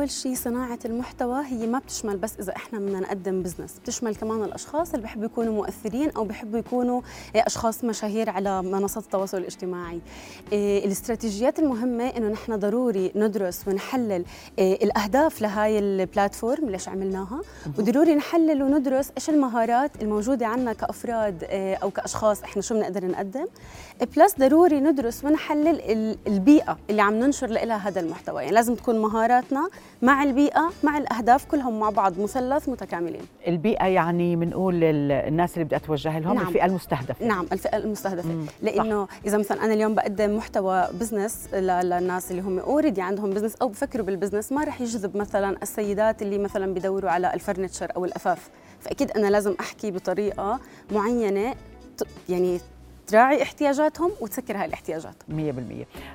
أول شيء صناعة المحتوى هي ما بتشمل بس إذا إحنا بدنا نقدم بزنس بتشمل كمان الأشخاص اللي بحبوا يكونوا مؤثرين أو بحبوا يكونوا إيه، أشخاص مشاهير على منصات التواصل الاجتماعي. إيه، الاستراتيجيات المهمة إنه نحن ضروري ندرس ونحلل الأهداف لهاي ال platform ليش عملناها وضروري نحلل وندرس إيش المهارات الموجودة عنا كأفراد أو كأشخاص إحنا شو بنقدر نقدم. plus ضروري ندرس ونحلل البيئة اللي عم ننشر لها هذا المحتوى. يعني لازم تكون مهاراتنا مع البيئة مع الأهداف كلهم مع بعض مثلث متكاملين. البيئة يعني بنقول الناس اللي بدي أتوجه لهم نعم. الفئة المستهدفة. نعم الفئة المستهدفة. مم. لأنه إذا مثلا أنا اليوم بقدم محتوى business للناس اللي هم already عندهم business أو بفكروا بال business ما رح يجذب مثلا السيدات اللي مثلا بدوروا على ال furniture أو الأثاث فأكيد أنا لازم أحكي بطريقة معينة ت- يعني تراعي احتياجاتهم وتسكر هاي الاحتياجات. 100%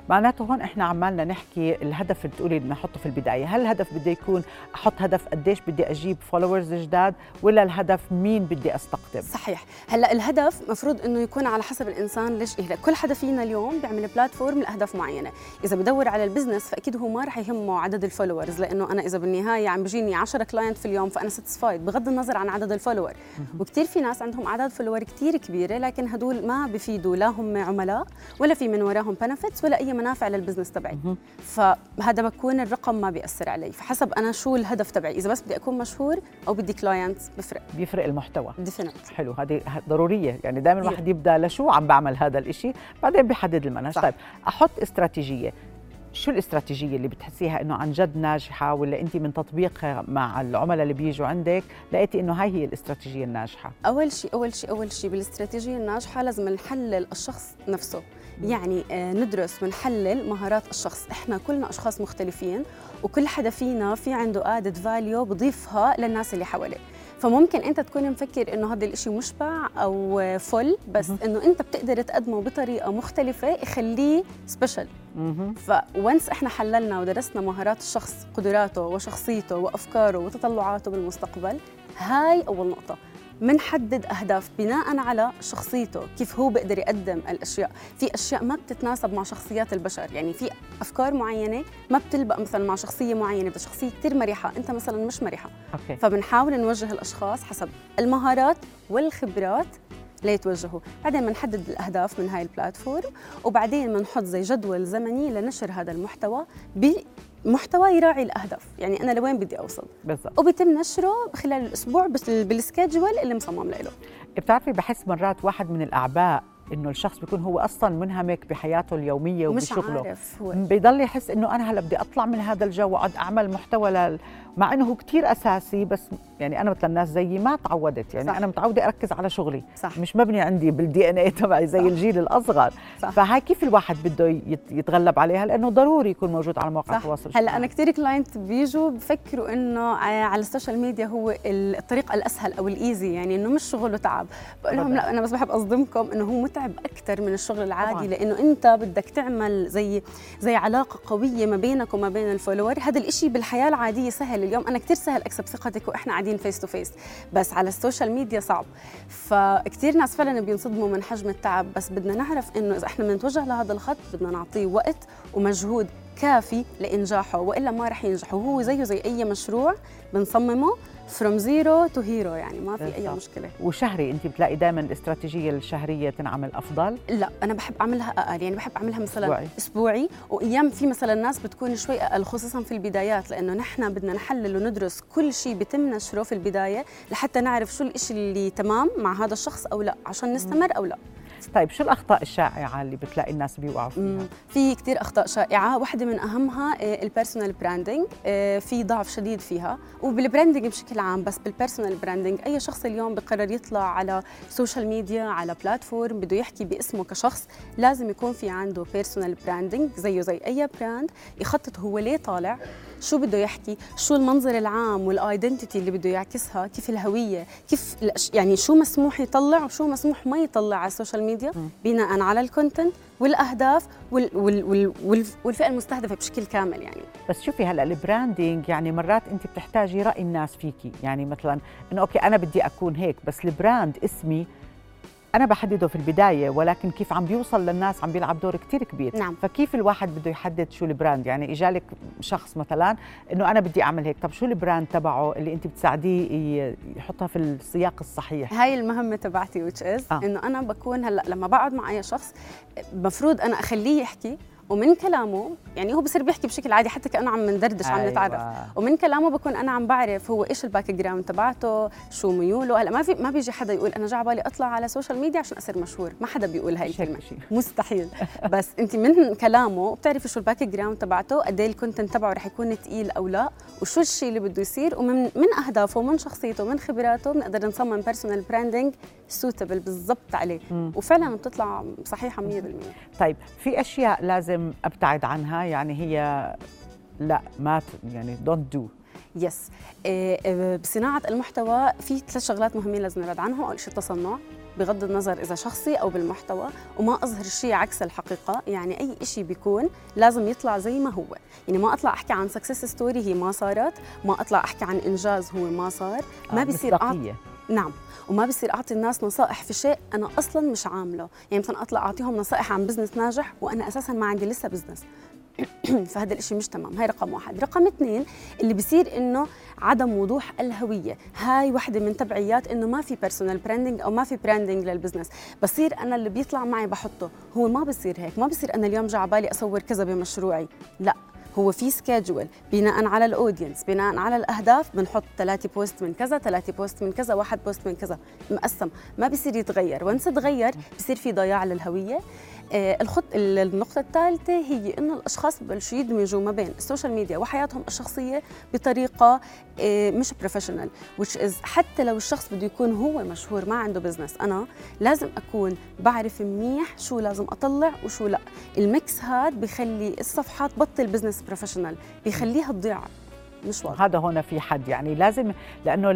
معناته هون إحنا عمالنا نحكي الهدف اللي بتقولي بدنا نحطه في البداية. هل الهدف بده يكون أحط هدف قديش بدي أجيب followers جداد ولا الهدف مين بدي أستقطب؟ صحيح. هلأ الهدف مفروض إنه يكون على حسب الإنسان ليش إيه كل حدا فينا اليوم بيعمل platform لأهداف معينة. إذا بدور على ال business فأكيد هو ما رح يهمه عدد ال followers لأنه أنا إذا بالنهاية عم بيجيني 10 client في اليوم فأنا satisfied بغض النظر عن عدد ال follower وكثير في ناس عندهم أعداد follower كثير كبيرة لكن هدول ما بفيدوا لا هم عملاء ولا في من وراهم benefits ولا أي منافع لل business تبعي. فهذا بكون الرقم ما بيأثر علي. فحسب أنا شو الهدف تبعي. إذا بس بدي أكون مشهور أو بدي client بفرق. بيفرق المحتوى. definite حلو. هذه ضرورية. يعني دائما كتير. الواحد يبدأ لشو عم بعمل هذا الإشي بعدين بيحدد المنهج. طيب أحط استراتيجية. شو الاستراتيجية اللي بتحسيها إنه عن جد ناجحة ولا أنت من تطبيقها مع العملاء اللي بيجوا عندك لقيتي إنه هاي هي الاستراتيجية الناجحة؟ أول شيء أول شيء أول شيء بالاستراتيجية الناجحة لازم نحلل الشخص نفسه. يعني آه، ندرس ونحلل مهارات الشخص. إحنا كلنا أشخاص مختلفين وكل حدا فينا في عنده added value بضيفها للناس اللي حواليه. فممكن انت تكون مفكر انه هذا الاشي مشبع أو full بس انه انت بتقدر تقدمه بطريقة مختلفة يخليه special مهم. ف once إحنا حللنا ودرسنا مهارات الشخص قدراته وشخصيته وأفكاره وتطلعاته بالمستقبل هاي أول نقطة. منحدد أهداف بناء على شخصيته كيف هو بيقدر يقدم الأشياء. في أشياء ما بتتناسب مع شخصيات البشر يعني في أفكار معينة ما بتلبق مثلا مع شخصية معينة بدها شخصية كثير مرحه أنت مثلا مش مرحه okay. فبنحاول نوجه الأشخاص حسب المهارات والخبرات ليتوجهوا بعدين بنحدد الأهداف من هاي ال platform وبعدين بنحط زي جدول زمني لنشر هذا المحتوى بمحتوى يراعي الأهداف. يعني أنا لوين بدي أوصل؟ بالضبط. وبيتم نشره خلال الأسبوع بس بال schedule اللي مصمم له. بتعرفي بحس مرات واحد من الأعباء إنه الشخص بيكون هو أصلا منهمك بحياته اليومية وبشغله عارف هو بيضل يحس إنه أنا هلأ بدي أطلع من هذا الجو واقعد أعمل محتوى لل... مع إنه هو كثير أساسي بس يعني أنا مثل الناس زيي ما تعودت يعني صح. أنا متعودة أركز على شغلي صح مش مبني عندي بال DNA تبعي زي صح. الجيل الأصغر صح. فهاي كيف الواحد بده يت- يتغلب عليها لأنه ضروري يكون موجود على مواقع التواصل هلأ. أنا كثير client بيجوا بفكروا إنه ع- على ال social media هو ال- الطريق الأسهل أو ال easy يعني إنه مش شغل وتعب بقول لهم. لأ أنا بس بحب أصدمكم إنه هو متعب أكثر من الشغل العادي طبعاً. لأنه أنت بدك تعمل زي زي علاقة قوية ما بينك وما بين ال follower. هذا الإشي بالحياة العادية سهل. اليوم أنا كثير سهل أكسب ثقتك وإحنا قاعدين face to face بس على ال social media صعب. فكتير ناس فعلا بينصدموا من حجم التعب. بس بدنا نعرف إنه إذا إحنا بنتوجه لهذا الخط بدنا نعطيه وقت ومجهود كافي لإنجاحه. وإلا ما رح ينجح. وهو زيه زي أي مشروع بنصممه from zero to hero يعني ما في أي. مشكلة وشهري أنت بتلاقي دائما الاستراتيجية الشهرية تنعمل أفضل لا أنا بحب أعملها أقل يعني بحب أعملها مثلا أسبوعي. أسبوعي وأيام في مثلا ناس بتكون شوي أقل خصوصا في البدايات لأنه نحن بدنا نحلل وندرس كل شيء بيتم نشره في البداية لحتى نعرف شو الإشي اللي تمام مع هذا الشخص أو لا عشان نستمر أو لا طيب شو الأخطاء الشائعة اللي بتلاقي الناس بيوقعوا فيها. في كتير أخطاء شائعة. واحدة من أهمها ال personal branding في ضعف شديد فيها. وبال branding بشكل عام بس بال personal branding أي شخص اليوم بقرر يطلع على social media على platform بده يحكي باسمه كشخص لازم يكون في عنده personal branding زيه زي أي brand يخطط هو ليه طالع شو بده يحكي شو المنظر العام وال identity اللي بده يعكسها كيف الهوية كيف يعني شو مسموح يطلع وشو مسموح ما يطلع على ال social media بناء على ال content والأهداف وال وال وال والفئة المستهدفة بشكل كامل يعني. بس شوفي هلأ ال branding يعني مرات انت بتحتاجي رأي الناس فيكي. يعني مثلا إنه okay أنا بدي أكون هيك بس ال brand اسمي أنا بحدده في البداية ولكن كيف عم بيوصل للناس عم بيلعب دور كثير كبير نعم. فكيف الواحد بده يحدد شو ال brand يعني إجالك شخص مثلا إنه أنا بدي أعمل هيك طب شو ال brand تبعه اللي أنت بتساعديه يحطها في السياق الصحيح هاي المهمة تبعتي which is آه. إنه أنا بكون هلأ لما بقعد مع أي شخص المفروض أنا أخليه يحكي ومن كلامه يعني هو بصير بيحكي بشكل عادي حتى كأنه عم ندردش أيوة. عم نتعرف. ومن كلامه بكون أنا عم بعرف هو إيش ال background تبعته شو ميوله. هلا ما في ما بيجي حدا يقول أنا جا بالي أطلع على ال social media عشان أصير مشهور. ما حدا بيقول هاي الكلمة. مستحيل. بس أنت من كلامه بتعرفي شو ال background تبعته قد إيه ال content تبعه رح يكون ثقيل أو لا وشو الشيء اللي بده يصير ومن من أهدافه ومن شخصيته ومن خبراته بنقدر نصمم personal branding suitable بالضبط عليه. وفعلا بتطلع صحيحة 100% طيب في أشياء لازم أبتعد عنها. يعني هي لا ما يعني don't do yes بصناعة المحتوى في ثلاث شغلات مهمين لازم نبعد عنهم. أول شيء التصنع بغض النظر إذا شخصي أو بالمحتوى. وما أظهر شيء عكس الحقيقة. يعني أي شيء بيكون لازم يطلع زي ما هو. يعني ما أطلع أحكي عن success story هي ما صارت. ما أطلع أحكي عن إنجاز هو ما صار. ما آه بيصير نعم. وما بصير أعطي الناس نصائح في شيء أنا أصلا مش عامله. يعني مثلا أطلع أعطيهم نصائح عن business ناجح وأنا أساسا ما عندي لسه business فهذا الشيء مش تمام. هاي رقم واحد. رقم اثنين اللي بصير إنه عدم وضوح الهوية. هاي وحدة من تبعيات إنه ما في personal branding أو ما في branding لل business بصير أنا اللي بيطلع معي بحطه. هو ما بصير هيك. ما بصير أنا اليوم جا على بالي أصور كذا بمشروعي. لا. هو في schedule بناء على ال audience بناء على الأهداف بنحط ثلاثة post من كذا ثلاثة post من كذا واحد post من كذا. مقسم ما بيصير يتغير. once تغير بصير في ضياع للهوية. آه الخط النقطة الثالثة هي إنه الأشخاص ببلشوا يدمجوا ما بين ال social media وحياتهم الشخصية بطريقة آه مش professional which is حتى لو الشخص بده يكون هو مشهور ما عنده business أنا لازم أكون بعرف منيح شو لازم أطلع وشو لا. ال mix هاد بخلي الصفحات بطل business professional بيخليها تضيع مش واضح. هذا هنا في حد يعني لازم لأنه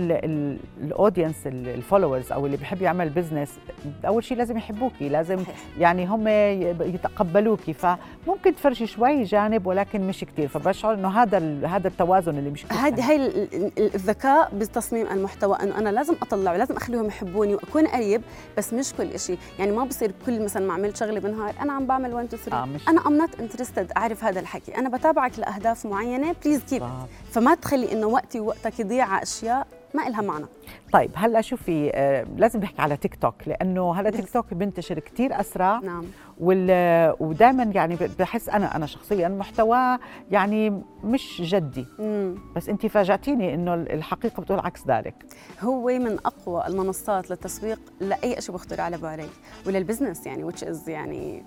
ال audience ال followers أو اللي بحب يعمل business أول شيء لازم يحبوكي لازم. يعني هم يتقبلوكي فممكن تفرجي شوي جانب ولكن مش كثير فبشعر إنه هذا هذا التوازن اللي مش هذه هي الذكاء بتصميم المحتوى إنه أنا لازم اطلع ولازم أخليهم يحبوني وأكون قريب بس مش كل شيء يعني ما بصير كل مثلا ما عملت شغلة بالنهار أنا عم بعمل 1 2 3 آه أنا I'm not interested أعرف هذا الحكي. أنا بتابعك لأهداف معينة please keep فما تخلي إنه وقتي ووقتك يضيع على أشياء ما إلها معنى. طيب هلا شوفي آه لازم نحكي على تيك توك لأنه هلا تيك توك بنتشر كثير أسرع. نعم. وال ودائما يعني بحس أنا أنا شخصيا محتواه يعني مش جدي. مم. بس انت فاجأتيني إنه الحقيقة بتقول عكس ذلك. هو من أقوى المنصات للتسويق لأي شيء بخطر على بالك ولل business يعني which is يعني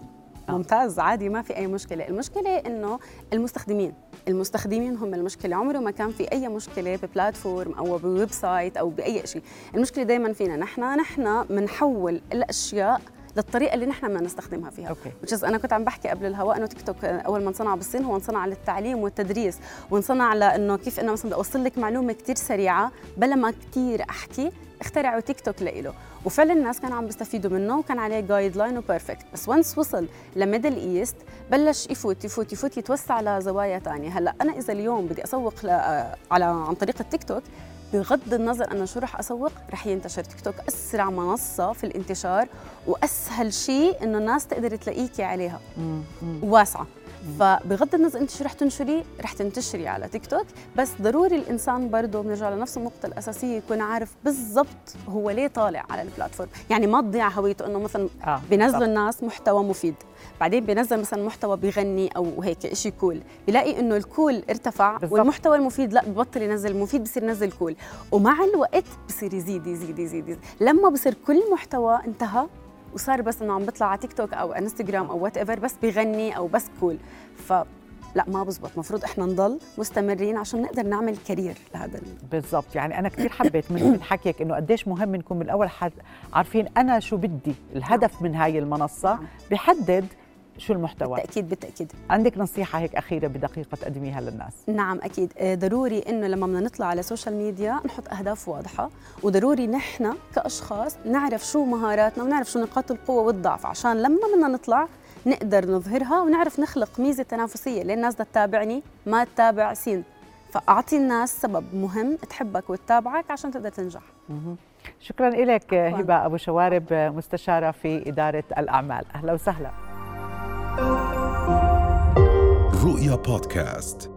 آه. ممتاز عادي ما في أي مشكلة. المشكلة إنه المستخدمين. المستخدمين هم المشكلة عمره ما كان في أي مشكلة ب platform أو ب website أو بأي شيء المشكلة دائما فينا نحن نحن بنحول الأشياء للطريقه اللي نحن بدنا نستخدمها فيها. okay. أنا كنت عم بحكي قبل الهواء إنه تيك توك أول ما انصنع بالصين هو انصنع للتعليم والتدريس وانصنع لإنه كيف إنه مثلا بدي أوصل لك معلومة كثير سريعة بلا ما كثير أحكي اخترعوا تيك توك لإله. وفعلا الناس كانوا عم بيستفيدوا منه وكان عليه guideline و perfect بس once وصل ل Middle East بلش يفوت يفوت يفوت يتوسع لزوايا ثانية هلأ أنا إذا اليوم بدي أسوق على عن طريق التيك توك بغض النظر أنا شو رح أسوق رح ينتشر تيك توك أسرع منصة في الانتشار وأسهل شيء إنه الناس تقدر تلاقيكي عليها. واسعة. فبغض النظر انت شو رح تنشري رح تنتشري على تيك توك بس ضروري الإنسان برضه بنرجع لنفس النقطة الأساسية يكون عارف بالضبط هو ليه طالع على ال platform. يعني ما تضيع هويته إنه مثلا آه بينزلوا الناس محتوى مفيد. بعدين بينزل مثلا محتوى بيغني أو هيك شيء cool بيلاقي إنه ال cool ارتفع بالزبط. والمحتوى المفيد لا ببطل ينزل المفيد بصير ينزل cool ومع الوقت بصير يزيد يزيد يزيد, يزيد. لما بصير cool محتوى انتهى وصار بس إنه عم بيطلع على تيك توك أو انستغرام أو whatever بس بيغني أو بس cool ف لا ما بزبط. المفروض إحنا نضل مستمرين عشان نقدر نعمل career لهذا بالضبط. يعني أنا كثير حبيت من حكيك إنه قديش مهم نكون من الأول حد عارفين أنا شو بدي. الهدف من هاي المنصة نعم. بحدد شو المحتوى؟ بالتأكيد بالتأكيد. عندك نصيحة هيك أخيرة بدقيقة تقدميها للناس؟ نعم أكيد. آه، ضروري إنه لما بدنا نطلع على ال social media نحط أهداف واضحة وضروري نحن كأشخاص نعرف شو مهاراتنا ونعرف شو نقاط القوة والضعف عشان لما بدنا نطلع نقدر نظهرها ونعرف نخلق ميزة تنافسية. ليه الناس بدها تتابعني؟ ما تتابع سين. فأعطي الناس سبب مهم تحبك وتتابعك عشان تقدر تنجح. شكرا لك هبة أبو شوارب مستشارة في إدارة الأعمال. أهلا وسهلا. رؤيا بودكاست.